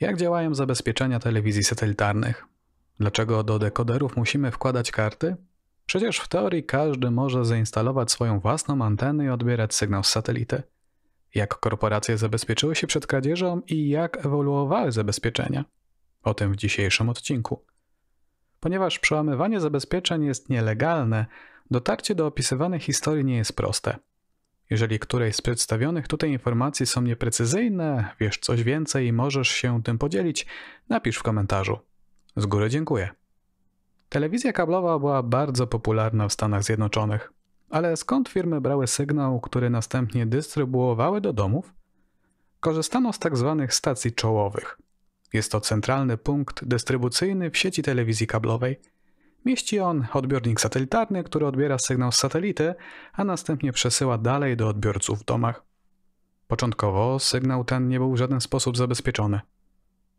Jak działają zabezpieczenia telewizji satelitarnych? Dlaczego do dekoderów musimy wkładać karty? Przecież w teorii każdy może zainstalować swoją własną antenę i odbierać sygnał z satelity. Jak korporacje zabezpieczyły się przed kradzieżą i jak ewoluowały zabezpieczenia? O tym w dzisiejszym odcinku. Ponieważ przełamywanie zabezpieczeń jest nielegalne, dotarcie do opisywanej historii nie jest proste. Jeżeli któreś z przedstawionych tutaj informacji są nieprecyzyjne, wiesz coś więcej i możesz się tym podzielić, napisz w komentarzu. Z góry dziękuję. Telewizja kablowa była bardzo popularna w Stanach Zjednoczonych, ale skąd firmy brały sygnał, który następnie dystrybuowały do domów? Korzystano z. Tak stacji czołowych. Jest to centralny punkt dystrybucyjny w sieci telewizji kablowej – Mieści on odbiornik satelitarny, który odbiera sygnał z satelity, a następnie przesyła dalej do odbiorców w domach. Początkowo sygnał ten nie był w żaden sposób zabezpieczony.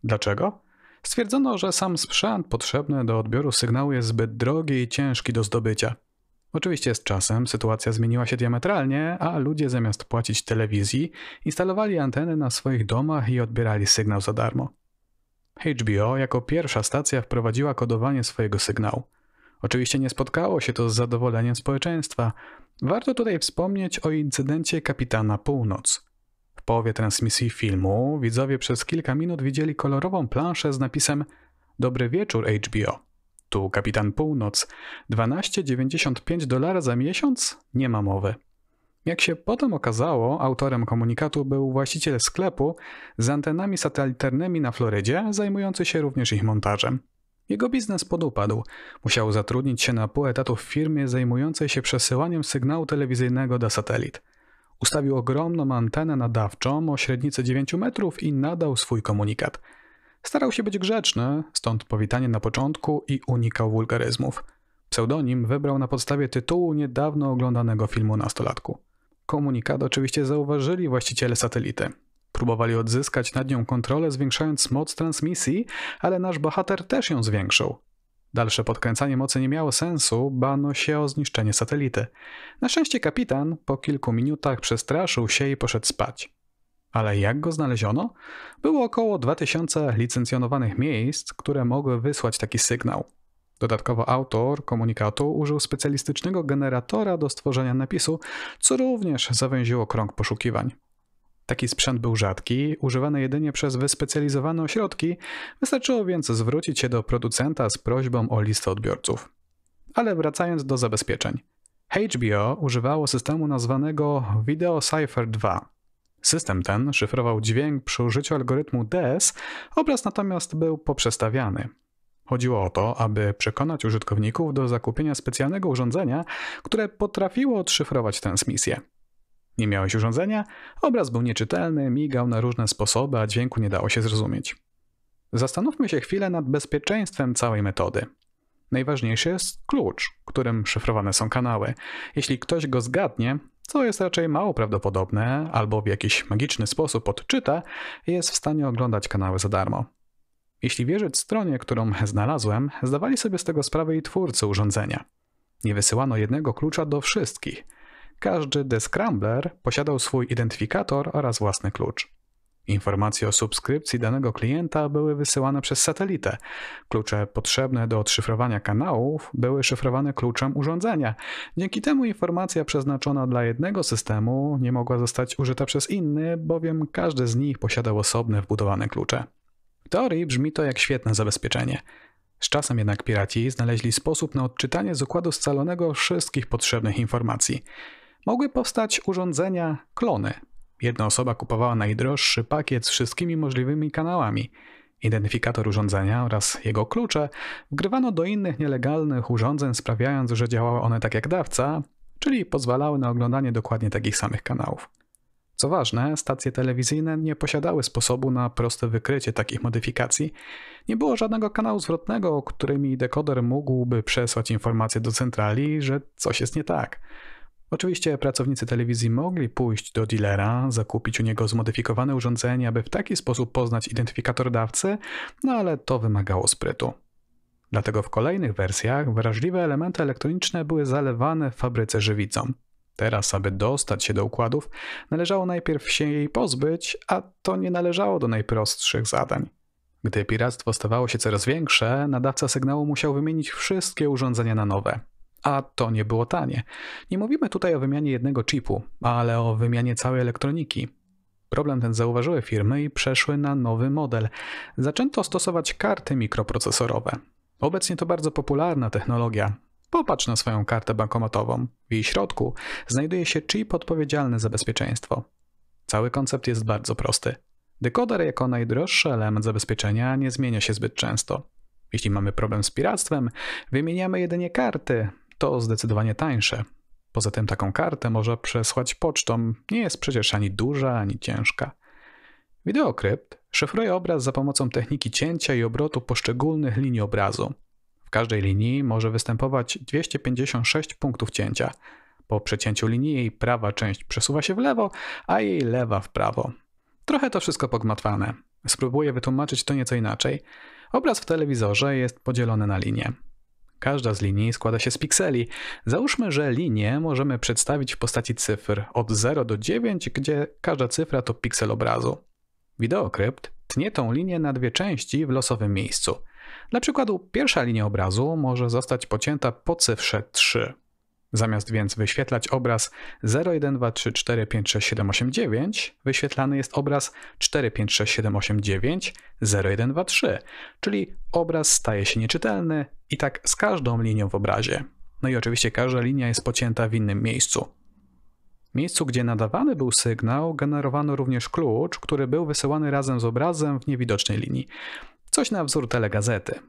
Dlaczego? Stwierdzono, że sam sprzęt potrzebny do odbioru sygnału jest zbyt drogi i ciężki do zdobycia. Oczywiście z czasem sytuacja zmieniła się diametralnie, a ludzie zamiast płacić telewizji, instalowali anteny na swoich domach i odbierali sygnał za darmo. HBO jako pierwsza stacja wprowadziła kodowanie swojego sygnału. Oczywiście nie spotkało się to z zadowoleniem społeczeństwa. Warto tutaj wspomnieć o incydencie kapitana Północ. W połowie transmisji filmu widzowie przez kilka minut widzieli kolorową planszę z napisem Dobry wieczór HBO. Tu kapitan Północ. 12,95 dolara za miesiąc? Nie ma mowy. Jak się potem okazało, autorem komunikatu był właściciel sklepu z antenami satelitarnymi na Florydzie, zajmujący się również ich montażem. Jego biznes podupadł. Musiał zatrudnić się na pół etatu w firmie zajmującej się przesyłaniem sygnału telewizyjnego do satelit. Ustawił ogromną antenę nadawczą o średnicy 9 metrów i nadał swój komunikat. Starał się być grzeczny, stąd powitanie na początku i unikał wulgaryzmów. Pseudonim wybrał na podstawie tytułu niedawno oglądanego filmu nastolatku. Komunikat oczywiście zauważyli właściciele satelity. Próbowali odzyskać nad nią kontrolę, zwiększając moc transmisji, ale nasz bohater też ją zwiększył. Dalsze podkręcanie mocy nie miało sensu, bano się o zniszczenie satelity. Na szczęście kapitan po kilku minutach przestraszył się i poszedł spać. Ale jak go znaleziono? Było około 2000 licencjonowanych miejsc, które mogły wysłać taki sygnał. Dodatkowo autor komunikatu użył specjalistycznego generatora do stworzenia napisu, co również zawęziło krąg poszukiwań. Taki sprzęt był rzadki, używany jedynie przez wyspecjalizowane ośrodki, wystarczyło więc zwrócić się do producenta z prośbą o listę odbiorców. Ale wracając do zabezpieczeń. HBO używało systemu nazwanego Video Cipher 2. System ten szyfrował dźwięk przy użyciu algorytmu DS, obraz natomiast był poprzestawiany. Chodziło o to, aby przekonać użytkowników do zakupienia specjalnego urządzenia, które potrafiło odszyfrować transmisję. Nie miałeś urządzenia? Obraz był nieczytelny, migał na różne sposoby, a dźwięku nie dało się zrozumieć. Zastanówmy się chwilę nad bezpieczeństwem całej metody. Najważniejszy jest klucz, którym szyfrowane są kanały. Jeśli ktoś go zgadnie, co jest raczej mało prawdopodobne, albo w jakiś magiczny sposób odczyta, jest w stanie oglądać kanały za darmo. Jeśli wierzyć stronie, którą znalazłem, zdawali sobie z tego sprawę i twórcy urządzenia. Nie wysyłano jednego klucza do wszystkich. Każdy descrambler posiadał swój identyfikator oraz własny klucz. Informacje o subskrypcji danego klienta były wysyłane przez satelitę. Klucze potrzebne do odszyfrowania kanałów były szyfrowane kluczem urządzenia. Dzięki temu informacja przeznaczona dla jednego systemu nie mogła zostać użyta przez inny, bowiem każdy z nich posiadał osobne wbudowane klucze. W teorii brzmi to jak świetne zabezpieczenie. Z czasem jednak piraci znaleźli sposób na odczytanie z układu scalonego wszystkich potrzebnych informacji. Mogły powstać urządzenia klony. Jedna osoba kupowała najdroższy pakiet z wszystkimi możliwymi kanałami. Identyfikator urządzenia oraz jego klucze wgrywano do innych nielegalnych urządzeń, sprawiając, że działały one tak jak dawca, czyli pozwalały na oglądanie dokładnie takich samych kanałów. Co ważne, stacje telewizyjne nie posiadały sposobu na proste wykrycie takich modyfikacji. Nie było żadnego kanału zwrotnego, którymi dekoder mógłby przesłać informację do centrali, że coś jest nie tak. Oczywiście pracownicy telewizji mogli pójść do dealera, zakupić u niego zmodyfikowane urządzenie, aby w taki sposób poznać identyfikator dawcy, no ale to wymagało sprytu. Dlatego w kolejnych wersjach wrażliwe elementy elektroniczne były zalewane w fabryce żywicą. Teraz, aby dostać się do układów, należało najpierw się jej pozbyć, a to nie należało do najprostszych zadań. Gdy piractwo stawało się coraz większe, nadawca sygnału musiał wymienić wszystkie urządzenia na nowe. A to nie było tanie. Nie mówimy tutaj o wymianie jednego chipu, ale o wymianie całej elektroniki. Problem ten zauważyły firmy i przeszły na nowy model. Zaczęto stosować karty mikroprocesorowe. Obecnie to bardzo popularna technologia. Popatrz na swoją kartę bankomatową. W jej środku znajduje się chip odpowiedzialny za bezpieczeństwo. Cały koncept jest bardzo prosty. Dekoder jako najdroższy element zabezpieczenia nie zmienia się zbyt często. Jeśli mamy problem z piractwem, wymieniamy jedynie karty. To zdecydowanie tańsze. Poza tym taką kartę można przesłać pocztą. Nie jest przecież ani duża, ani ciężka. Wideokrypt szyfruje obraz za pomocą techniki cięcia i obrotu poszczególnych linii obrazu. Każdej linii może występować 256 punktów cięcia. Po przecięciu linii jej prawa część przesuwa się w lewo, a jej lewa w prawo. Trochę to wszystko pogmatwane. Spróbuję wytłumaczyć to nieco inaczej. Obraz w telewizorze jest podzielony na linie. Każda z linii składa się z pikseli. Załóżmy, że linię możemy przedstawić w postaci cyfr od 0 do 9, gdzie każda cyfra to piksel obrazu. Wideokrypt tnie tą linię na dwie części w losowym miejscu. Dla przykładu, pierwsza linia obrazu może zostać pocięta po cyfrze 3. Zamiast więc wyświetlać obraz 0, 1, 2, 3, 4, 5, 6, 7, 8, 9, wyświetlany jest obraz 4, 5, 6, 7, 8, 9, 0, 1, 2, 3, czyli obraz staje się nieczytelny i tak z każdą linią w obrazie. No i oczywiście każda linia jest pocięta w innym miejscu. Miejscu, gdzie nadawany był sygnał, generowano również klucz, który był wysyłany razem z obrazem w niewidocznej linii. Coś na wzór telegazety.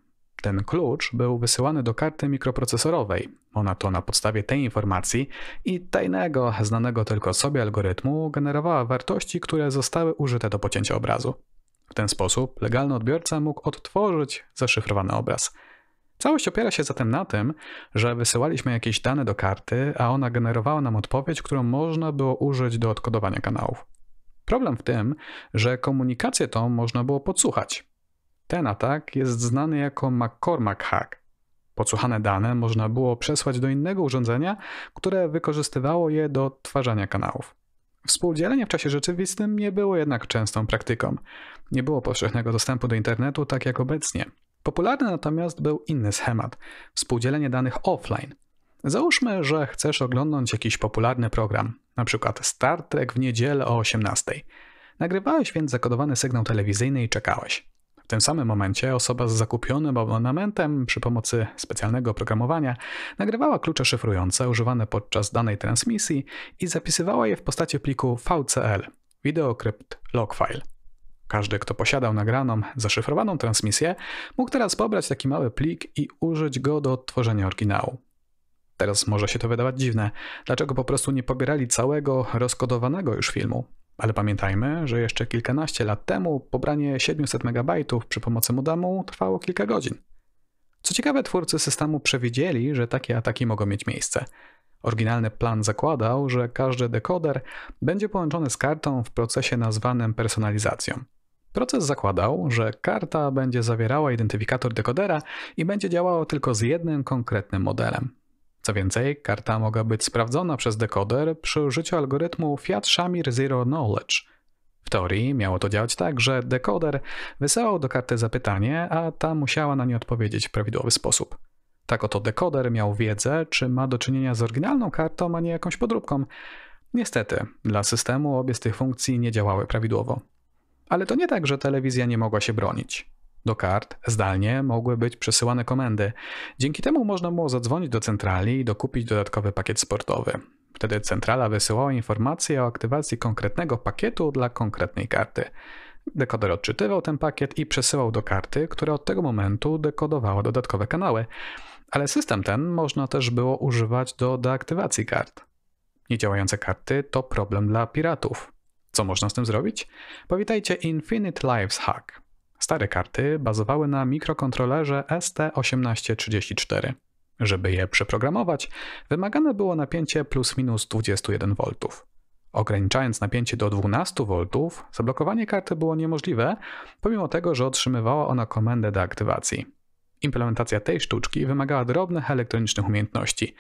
Ten klucz był wysyłany do karty mikroprocesorowej. Ona to na podstawie tej informacji i tajnego, znanego tylko sobie algorytmu generowała wartości, które zostały użyte do pocięcia obrazu. W ten sposób legalny odbiorca mógł odtworzyć zaszyfrowany obraz. Całość opiera się zatem na tym, że wysyłaliśmy jakieś dane do karty, a ona generowała nam odpowiedź, którą można było użyć do odkodowania kanałów. Problem w tym, że komunikację tą można było podsłuchać. Ten atak jest znany jako McCormack hack. Podsłuchane dane można było przesłać do innego urządzenia, które wykorzystywało je do odtwarzania kanałów. Współdzielenie w czasie rzeczywistym nie było jednak częstą praktyką. Nie było powszechnego dostępu do internetu tak jak obecnie. Popularny natomiast był inny schemat współdzielenie danych offline. Załóżmy, że chcesz oglądać jakiś popularny program, np. Star Trek w niedzielę o 18. Nagrywałeś więc zakodowany sygnał telewizyjny i czekałeś. W tym samym momencie osoba z zakupionym abonamentem przy pomocy specjalnego oprogramowania nagrywała klucze szyfrujące używane podczas danej transmisji i zapisywała je w postaci pliku VCL Videocrypt Log File. Każdy, kto posiadał nagraną, zaszyfrowaną transmisję, mógł teraz pobrać taki mały plik i użyć go do odtworzenia oryginału. Teraz może się to wydawać dziwne, dlaczego po prostu nie pobierali całego rozkodowanego już filmu. Ale pamiętajmy, że jeszcze kilkanaście lat temu pobranie 700 MB przy pomocy modamu trwało kilka godzin. Co ciekawe, twórcy systemu przewidzieli, że takie ataki mogą mieć miejsce. Oryginalny plan zakładał, że każdy dekoder będzie połączony z kartą w procesie nazwanym personalizacją. Proces zakładał, że karta będzie zawierała identyfikator dekodera i będzie działała tylko z jednym konkretnym modelem. Co więcej, karta mogła być sprawdzona przez dekoder przy użyciu algorytmu Fiat-Shamir Zero Knowledge. W teorii miało to działać tak, że dekoder wysyłał do karty zapytanie, a ta musiała na nie odpowiedzieć w prawidłowy sposób. Tak oto dekoder miał wiedzę, czy ma do czynienia z oryginalną kartą, a nie jakąś podróbką. Niestety, dla systemu obie z tych funkcji nie działały prawidłowo. Ale to nie tak, że telewizja nie mogła się bronić. Do kart zdalnie mogły być przesyłane komendy. Dzięki temu można było zadzwonić do centrali i dokupić dodatkowy pakiet sportowy. Wtedy centrala wysyłała informacje o aktywacji konkretnego pakietu dla konkretnej karty. Dekoder odczytywał ten pakiet i przesyłał do karty, która od tego momentu dekodowała dodatkowe kanały. Ale system ten można też było używać do deaktywacji kart. Niedziałające karty to problem dla piratów. Co można z tym zrobić? Powitajcie Infinite Lives Hack. Stare karty bazowały na mikrokontrolerze ST1834. Żeby je przeprogramować, wymagane było napięcie plus minus 21 V. Ograniczając napięcie do 12 V, zablokowanie karty było niemożliwe, pomimo tego, że otrzymywała ona komendę do aktywacji. Implementacja tej sztuczki wymagała drobnych elektronicznych umiejętności.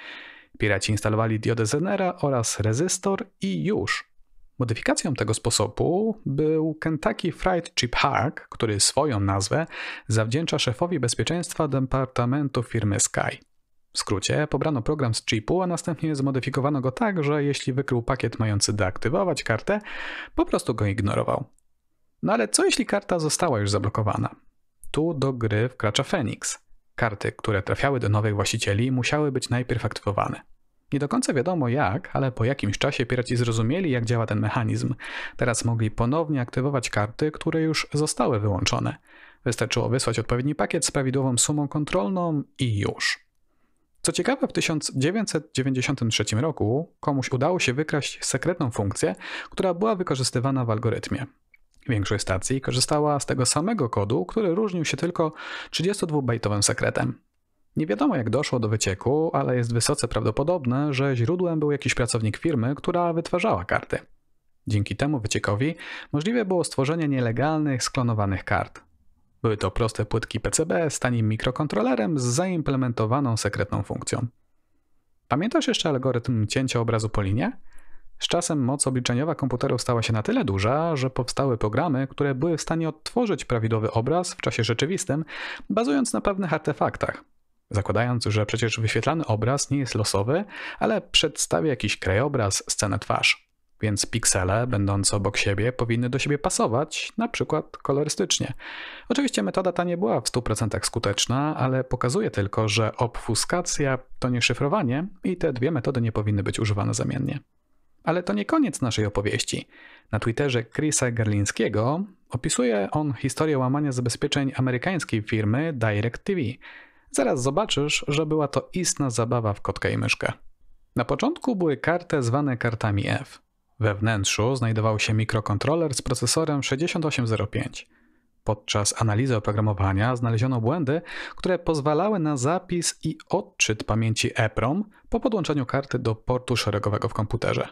Piraci instalowali diodę Zenera oraz rezystor i już. Modyfikacją tego sposobu był Kentucky Fried Chip Hack, który swoją nazwę zawdzięcza szefowi bezpieczeństwa departamentu firmy Sky. W skrócie, pobrano program z chipu, a następnie zmodyfikowano go tak, że jeśli wykrył pakiet mający deaktywować kartę, po prostu go ignorował. No ale co jeśli karta została już zablokowana? Tu do gry wkracza Phoenix. Karty, które trafiały do nowych właścicieli, musiały być najpierw aktywowane. Nie do końca wiadomo jak, ale po jakimś czasie piraci zrozumieli, jak działa ten mechanizm. Teraz mogli ponownie aktywować karty, które już zostały wyłączone. Wystarczyło wysłać odpowiedni pakiet z prawidłową sumą kontrolną i już. Co ciekawe, w 1993 roku komuś udało się wykraść sekretną funkcję, która była wykorzystywana w algorytmie. Większość stacji korzystała z tego samego kodu, który różnił się tylko 32-bajtowym sekretem. Nie wiadomo jak doszło do wycieku, ale jest wysoce prawdopodobne, że źródłem był jakiś pracownik firmy, która wytwarzała karty. Dzięki temu wyciekowi możliwe było stworzenie nielegalnych, sklonowanych kart. Były to proste płytki PCB z tanim mikrokontrolerem z zaimplementowaną sekretną funkcją. Pamiętasz jeszcze algorytm cięcia obrazu po linie? Z czasem moc obliczeniowa komputerów stała się na tyle duża, że powstały programy, które były w stanie odtworzyć prawidłowy obraz w czasie rzeczywistym, bazując na pewnych artefaktach. Zakładając, że przecież wyświetlany obraz nie jest losowy, ale przedstawia jakiś krajobraz, scenę twarz. Więc piksele, będące obok siebie, powinny do siebie pasować, na przykład kolorystycznie. Oczywiście metoda ta nie była w 100% skuteczna, ale pokazuje tylko, że obfuskacja to nie szyfrowanie i te dwie metody nie powinny być używane zamiennie. Ale to nie koniec naszej opowieści. Na Twitterze Chrisa Gerlińskiego opisuje on historię łamania zabezpieczeń amerykańskiej firmy DirecTV. Zaraz zobaczysz, że była to istna zabawa w kotka i myszkę. Na początku były karty zwane kartami F. We wnętrzu znajdował się mikrokontroler z procesorem 6805. Podczas analizy oprogramowania znaleziono błędy, które pozwalały na zapis i odczyt pamięci EPROM po podłączeniu karty do portu szeregowego w komputerze.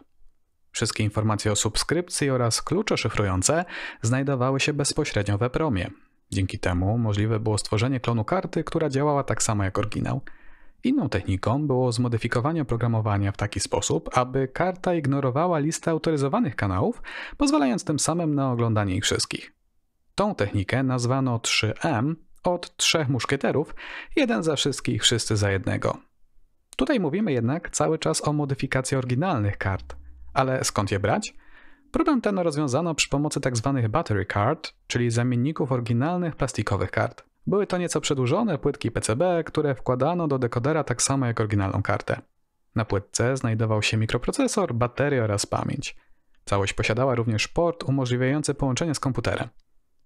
Wszystkie informacje o subskrypcji oraz klucze szyfrujące znajdowały się bezpośrednio w EPROMie. Dzięki temu możliwe było stworzenie klonu karty, która działała tak samo jak oryginał. Inną techniką było zmodyfikowanie oprogramowania w taki sposób, aby karta ignorowała listę autoryzowanych kanałów, pozwalając tym samym na oglądanie ich wszystkich. Tą technikę nazwano 3M od trzech muszkieterów, jeden za wszystkich, wszyscy za jednego. Tutaj mówimy jednak cały czas o modyfikacji oryginalnych kart. Ale skąd je brać? Problem ten rozwiązano przy pomocy tzw. Tak battery card, czyli zamienników oryginalnych plastikowych kart. Były to nieco przedłużone płytki PCB, które wkładano do dekodera tak samo jak oryginalną kartę. Na płytce znajdował się mikroprocesor, bateria oraz pamięć. Całość posiadała również port umożliwiający połączenie z komputerem.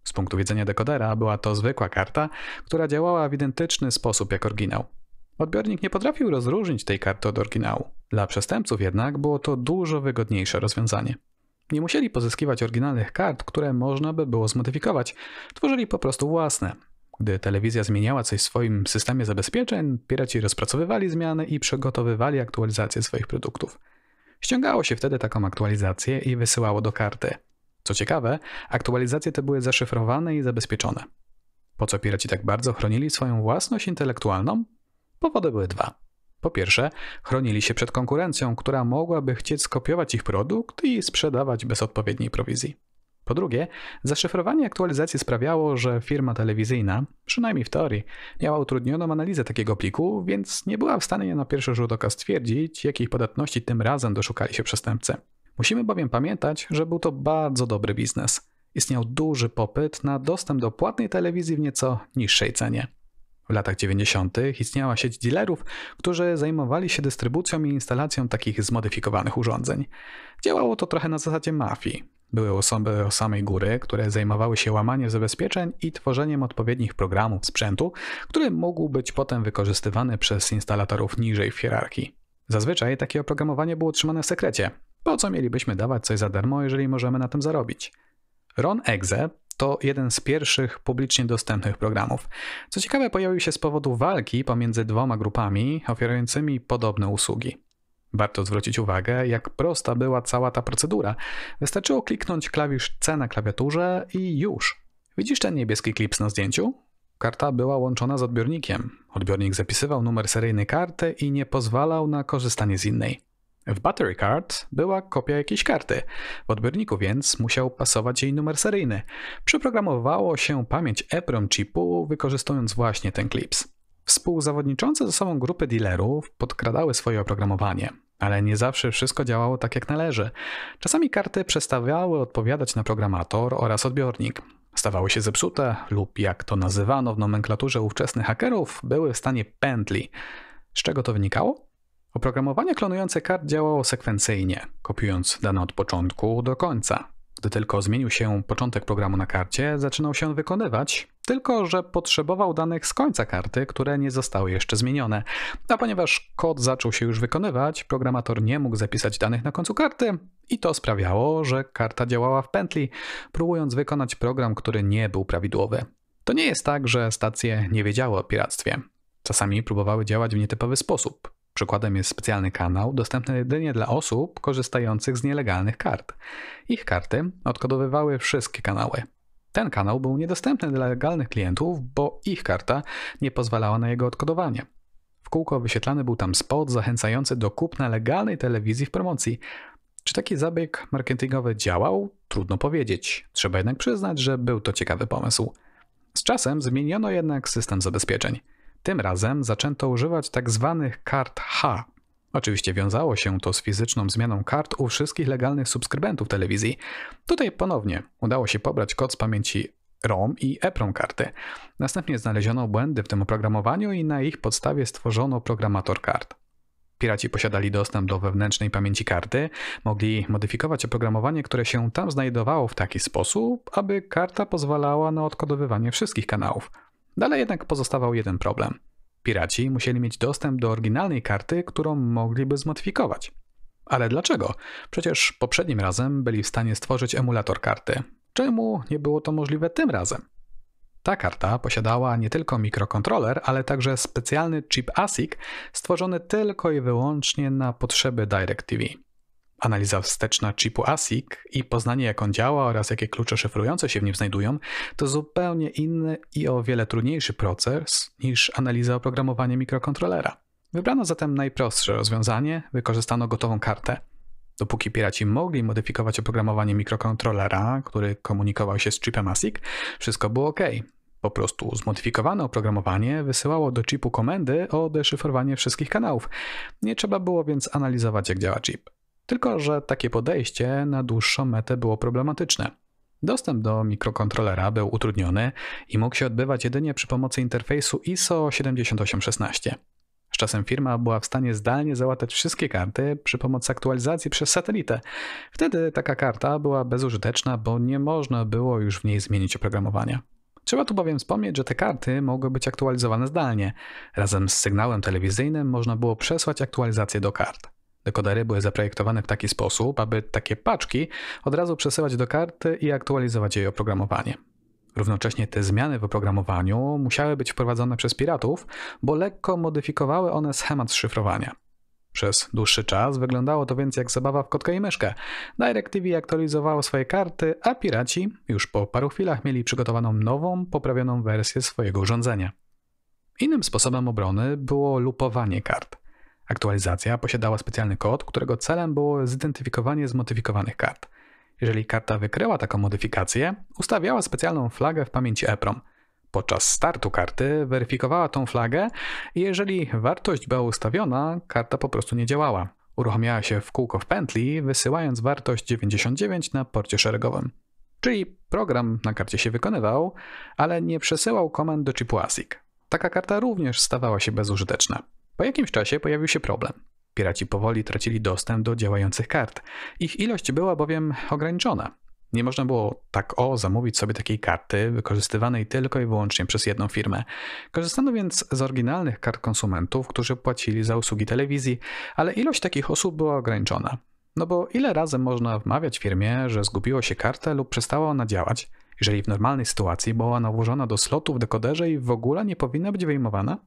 Z punktu widzenia dekodera była to zwykła karta, która działała w identyczny sposób jak oryginał. Odbiornik nie potrafił rozróżnić tej karty od oryginału. Dla przestępców jednak było to dużo wygodniejsze rozwiązanie. Nie musieli pozyskiwać oryginalnych kart, które można by było zmodyfikować, tworzyli po prostu własne. Gdy telewizja zmieniała coś w swoim systemie zabezpieczeń, piraci rozpracowywali zmiany i przygotowywali aktualizację swoich produktów. Ściągało się wtedy taką aktualizację i wysyłało do karty. Co ciekawe, aktualizacje te były zaszyfrowane i zabezpieczone. Po co piraci tak bardzo chronili swoją własność intelektualną? Powody były dwa. Po pierwsze, chronili się przed konkurencją, która mogłaby chcieć skopiować ich produkt i sprzedawać bez odpowiedniej prowizji. Po drugie, zaszyfrowanie aktualizacji sprawiało, że firma telewizyjna, przynajmniej w teorii, miała utrudnioną analizę takiego pliku, więc nie była w stanie na pierwszy rzut oka stwierdzić, jakiej podatności tym razem doszukali się przestępcy. Musimy bowiem pamiętać, że był to bardzo dobry biznes. Istniał duży popyt na dostęp do płatnej telewizji w nieco niższej cenie. W latach 90. istniała sieć dealerów, którzy zajmowali się dystrybucją i instalacją takich zmodyfikowanych urządzeń. Działało to trochę na zasadzie mafii. Były osoby o samej góry, które zajmowały się łamaniem zabezpieczeń i tworzeniem odpowiednich programów sprzętu, który mógł być potem wykorzystywany przez instalatorów niżej w hierarchii. Zazwyczaj takie oprogramowanie było trzymane w sekrecie. Po co mielibyśmy dawać coś za darmo, jeżeli możemy na tym zarobić? Ron Exe to jeden z pierwszych publicznie dostępnych programów. Co ciekawe, pojawił się z powodu walki pomiędzy dwoma grupami oferującymi podobne usługi. Warto zwrócić uwagę, jak prosta była cała ta procedura. Wystarczyło kliknąć klawisz C na klawiaturze i już. Widzisz ten niebieski klips na zdjęciu? Karta była łączona z odbiornikiem. Odbiornik zapisywał numer seryjny karty i nie pozwalał na korzystanie z innej. W battery card była kopia jakiejś karty. W odbiorniku więc musiał pasować jej numer seryjny. Przeprogramowało się pamięć EPROM chipu wykorzystując właśnie ten klips. Współzawodniczące ze sobą grupy dealerów podkradały swoje oprogramowanie, ale nie zawsze wszystko działało tak jak należy. Czasami karty przestawiały odpowiadać na programator oraz odbiornik. Stawały się zepsute lub jak to nazywano w nomenklaturze ówczesnych hakerów, były w stanie pętli. Z czego to wynikało? Oprogramowanie klonujące kart działało sekwencyjnie, kopiując dane od początku do końca. Gdy tylko zmienił się początek programu na karcie, zaczynał się wykonywać, tylko że potrzebował danych z końca karty, które nie zostały jeszcze zmienione. A ponieważ kod zaczął się już wykonywać, programator nie mógł zapisać danych na końcu karty i to sprawiało, że karta działała w pętli, próbując wykonać program, który nie był prawidłowy. To nie jest tak, że stacje nie wiedziały o piractwie. Czasami próbowały działać w nietypowy sposób. Przykładem jest specjalny kanał dostępny jedynie dla osób korzystających z nielegalnych kart. Ich karty odkodowywały wszystkie kanały. Ten kanał był niedostępny dla legalnych klientów, bo ich karta nie pozwalała na jego odkodowanie. W kółko wyświetlany był tam spot zachęcający do kupna legalnej telewizji w promocji. Czy taki zabieg marketingowy działał? Trudno powiedzieć. Trzeba jednak przyznać, że był to ciekawy pomysł. Z czasem zmieniono jednak system zabezpieczeń. Tym razem zaczęto używać tak zwanych kart H. Oczywiście wiązało się to z fizyczną zmianą kart u wszystkich legalnych subskrybentów telewizji. Tutaj ponownie udało się pobrać kod z pamięci ROM i EPROM karty. Następnie znaleziono błędy w tym oprogramowaniu i na ich podstawie stworzono programator kart. Piraci posiadali dostęp do wewnętrznej pamięci karty, mogli modyfikować oprogramowanie, które się tam znajdowało w taki sposób, aby karta pozwalała na odkodowywanie wszystkich kanałów. Dalej jednak pozostawał jeden problem. Piraci musieli mieć dostęp do oryginalnej karty, którą mogliby zmodyfikować. Ale dlaczego? Przecież poprzednim razem byli w stanie stworzyć emulator karty. Czemu nie było to możliwe tym razem? Ta karta posiadała nie tylko mikrokontroler, ale także specjalny chip ASIC stworzony tylko i wyłącznie na potrzeby DirecTV. Analiza wsteczna chipu ASIC i poznanie jak on działa oraz jakie klucze szyfrujące się w nim znajdują to zupełnie inny i o wiele trudniejszy proces niż analiza oprogramowania mikrokontrolera. Wybrano zatem najprostsze rozwiązanie, wykorzystano gotową kartę. Dopóki piraci mogli modyfikować oprogramowanie mikrokontrolera, który komunikował się z chipem ASIC, wszystko było ok. Po prostu zmodyfikowane oprogramowanie wysyłało do chipu komendy o deszyfrowanie wszystkich kanałów. Nie trzeba było więc analizować jak działa chip. Tylko, że takie podejście na dłuższą metę było problematyczne. Dostęp do mikrokontrolera był utrudniony i mógł się odbywać jedynie przy pomocy interfejsu ISO 7816. Z czasem firma była w stanie zdalnie załatać wszystkie karty przy pomocy aktualizacji przez satelitę. Wtedy taka karta była bezużyteczna, bo nie można było już w niej zmienić oprogramowania. Trzeba tu bowiem wspomnieć, że te karty mogły być aktualizowane zdalnie. Razem z sygnałem telewizyjnym można było przesłać aktualizację do kart. Dekodery były zaprojektowane w taki sposób, aby takie paczki od razu przesyłać do karty i aktualizować jej oprogramowanie. Równocześnie te zmiany w oprogramowaniu musiały być wprowadzone przez piratów, bo lekko modyfikowały one schemat szyfrowania. Przez dłuższy czas wyglądało to więc jak zabawa w kotka i myszkę. DirecTV aktualizowało swoje karty, a piraci już po paru chwilach mieli przygotowaną nową, poprawioną wersję swojego urządzenia. Innym sposobem obrony było lupowanie kart. Aktualizacja posiadała specjalny kod, którego celem było zidentyfikowanie zmodyfikowanych kart. Jeżeli karta wykryła taką modyfikację, ustawiała specjalną flagę w pamięci EPROM. Podczas startu karty weryfikowała tą flagę i jeżeli wartość była ustawiona, karta po prostu nie działała. Uruchamiała się w kółko w pętli, wysyłając wartość 99 na porcie szeregowym. Czyli program na karcie się wykonywał, ale nie przesyłał komend do chipu ASIC. Taka karta również stawała się bezużyteczna. Po jakimś czasie pojawił się problem. Piraci powoli tracili dostęp do działających kart. Ich ilość była bowiem ograniczona. Nie można było tak o zamówić sobie takiej karty, wykorzystywanej tylko i wyłącznie przez jedną firmę. Korzystano więc z oryginalnych kart konsumentów, którzy płacili za usługi telewizji, ale ilość takich osób była ograniczona. No bo ile razy można wmawiać firmie, że zgubiło się kartę lub przestała ona działać, jeżeli w normalnej sytuacji była ona włożona do slotu w dekoderze i w ogóle nie powinna być wyjmowana?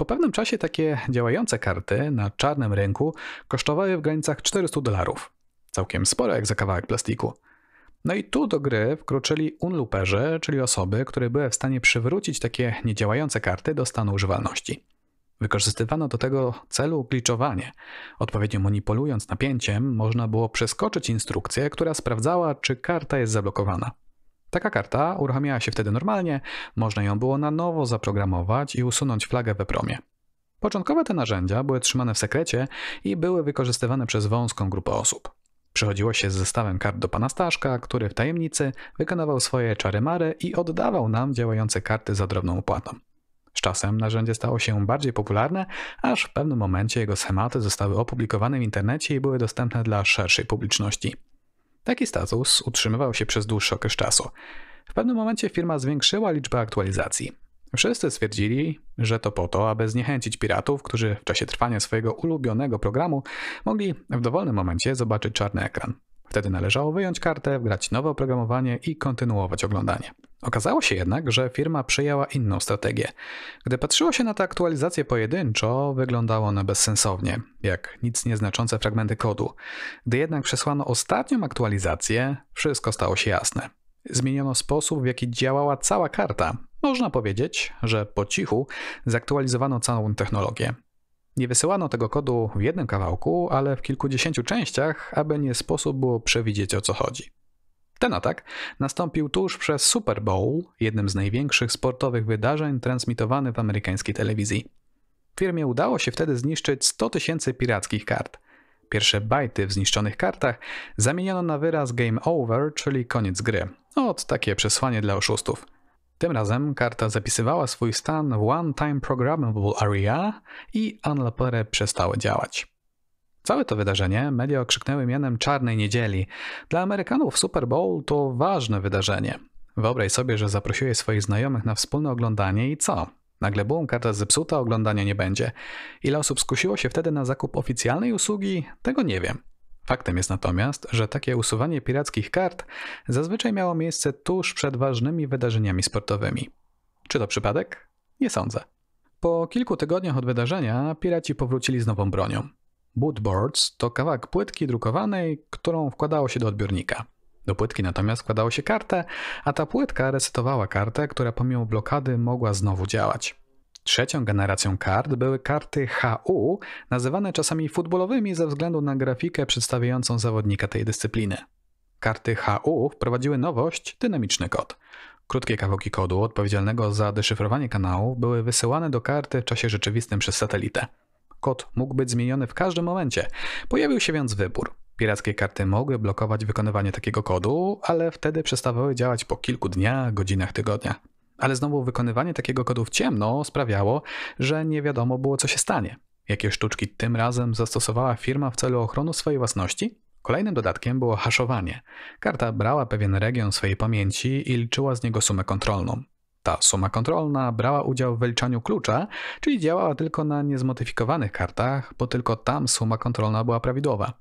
Po pewnym czasie takie działające karty na czarnym rynku kosztowały w granicach 400 dolarów. Całkiem sporo jak za kawałek plastiku. No i tu do gry wkroczyli unluperzy, czyli osoby, które były w stanie przywrócić takie niedziałające karty do stanu używalności. Wykorzystywano do tego celu gliczowanie. Odpowiednio manipulując napięciem, można było przeskoczyć instrukcję, która sprawdzała, czy karta jest zablokowana. Taka karta uruchamiała się wtedy normalnie, można ją było na nowo zaprogramować i usunąć flagę we promie. Początkowe te narzędzia były trzymane w sekrecie i były wykorzystywane przez wąską grupę osób. Przychodziło się z zestawem kart do pana Staszka, który w tajemnicy wykonywał swoje czary-mary i oddawał nam działające karty za drobną opłatą. Z czasem narzędzie stało się bardziej popularne, aż w pewnym momencie jego schematy zostały opublikowane w internecie i były dostępne dla szerszej publiczności. Taki status utrzymywał się przez dłuższy okres czasu. W pewnym momencie firma zwiększyła liczbę aktualizacji. Wszyscy stwierdzili, że to po to, aby zniechęcić piratów, którzy w czasie trwania swojego ulubionego programu mogli w dowolnym momencie zobaczyć czarny ekran. Wtedy należało wyjąć kartę, wgrać nowe oprogramowanie i kontynuować oglądanie. Okazało się jednak, że firma przyjęła inną strategię. Gdy patrzyło się na te aktualizacje pojedynczo, wyglądało one bezsensownie, jak nic nieznaczące fragmenty kodu. Gdy jednak przesłano ostatnią aktualizację, wszystko stało się jasne. Zmieniono sposób, w jaki działała cała karta. Można powiedzieć, że po cichu zaktualizowano całą technologię. Nie wysyłano tego kodu w jednym kawałku, ale w kilkudziesięciu częściach, aby nie sposób było przewidzieć o co chodzi. Ten atak nastąpił tuż przez Super Bowl, jednym z największych sportowych wydarzeń transmitowanych w amerykańskiej telewizji. Firmie udało się wtedy zniszczyć 100 tysięcy pirackich kart. Pierwsze bajty w zniszczonych kartach zamieniono na wyraz game over, czyli koniec gry. Od takie przesłanie dla oszustów. Tym razem karta zapisywała swój stan w One Time Programmable Area i unlappery przestały działać. Całe to wydarzenie media okrzyknęły mianem Czarnej Niedzieli. Dla Amerykanów Super Bowl to ważne wydarzenie. Wyobraź sobie, że zaprosiłeś swoich znajomych na wspólne oglądanie i co? Nagle bum, karta zepsuta, oglądania nie będzie. Ile osób skusiło się wtedy na zakup oficjalnej usługi? Tego nie wiem. Faktem jest natomiast, że takie usuwanie pirackich kart zazwyczaj miało miejsce tuż przed ważnymi wydarzeniami sportowymi. Czy to przypadek? Nie sądzę. Po kilku tygodniach od wydarzenia piraci powrócili z nową bronią. Bootboards to kawałek płytki drukowanej, którą wkładało się do odbiornika. Do płytki natomiast wkładało się kartę, a ta płytka resetowała kartę, która pomimo blokady mogła znowu działać. Trzecią generacją kart były karty HU, nazywane czasami futbolowymi ze względu na grafikę przedstawiającą zawodnika tej dyscypliny. Karty HU wprowadziły nowość dynamiczny kod. Krótkie kawałki kodu odpowiedzialnego za deszyfrowanie kanałów były wysyłane do karty w czasie rzeczywistym przez satelitę. Kod mógł być zmieniony w każdym momencie. Pojawił się więc wybór. Pirackie karty mogły blokować wykonywanie takiego kodu, ale wtedy przestawały działać po kilku dniach, godzinach, tygodniach. Ale znowu wykonywanie takiego kodu w ciemno sprawiało, że nie wiadomo było, co się stanie. Jakie sztuczki tym razem zastosowała firma w celu ochrony swojej własności? Kolejnym dodatkiem było haszowanie. Karta brała pewien region swojej pamięci i liczyła z niego sumę kontrolną. Ta suma kontrolna brała udział w wyliczaniu klucza, czyli działała tylko na niezmodyfikowanych kartach, bo tylko tam suma kontrolna była prawidłowa.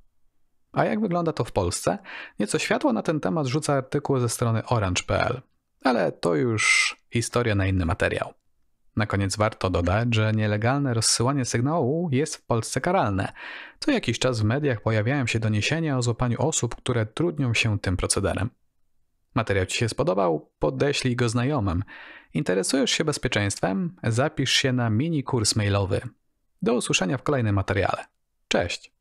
A jak wygląda to w Polsce? Nieco światło na ten temat rzuca artykuł ze strony orange.pl, ale to już historia na inny materiał. Na koniec warto dodać, że nielegalne rozsyłanie sygnału jest w Polsce karalne. Co jakiś czas w mediach pojawiają się doniesienia o złapaniu osób, które trudnią się tym procederem. Materiał Ci się spodobał? Podeślij go znajomym. Interesujesz się bezpieczeństwem? Zapisz się na mini kurs mailowy. Do usłyszenia w kolejnym materiale. Cześć!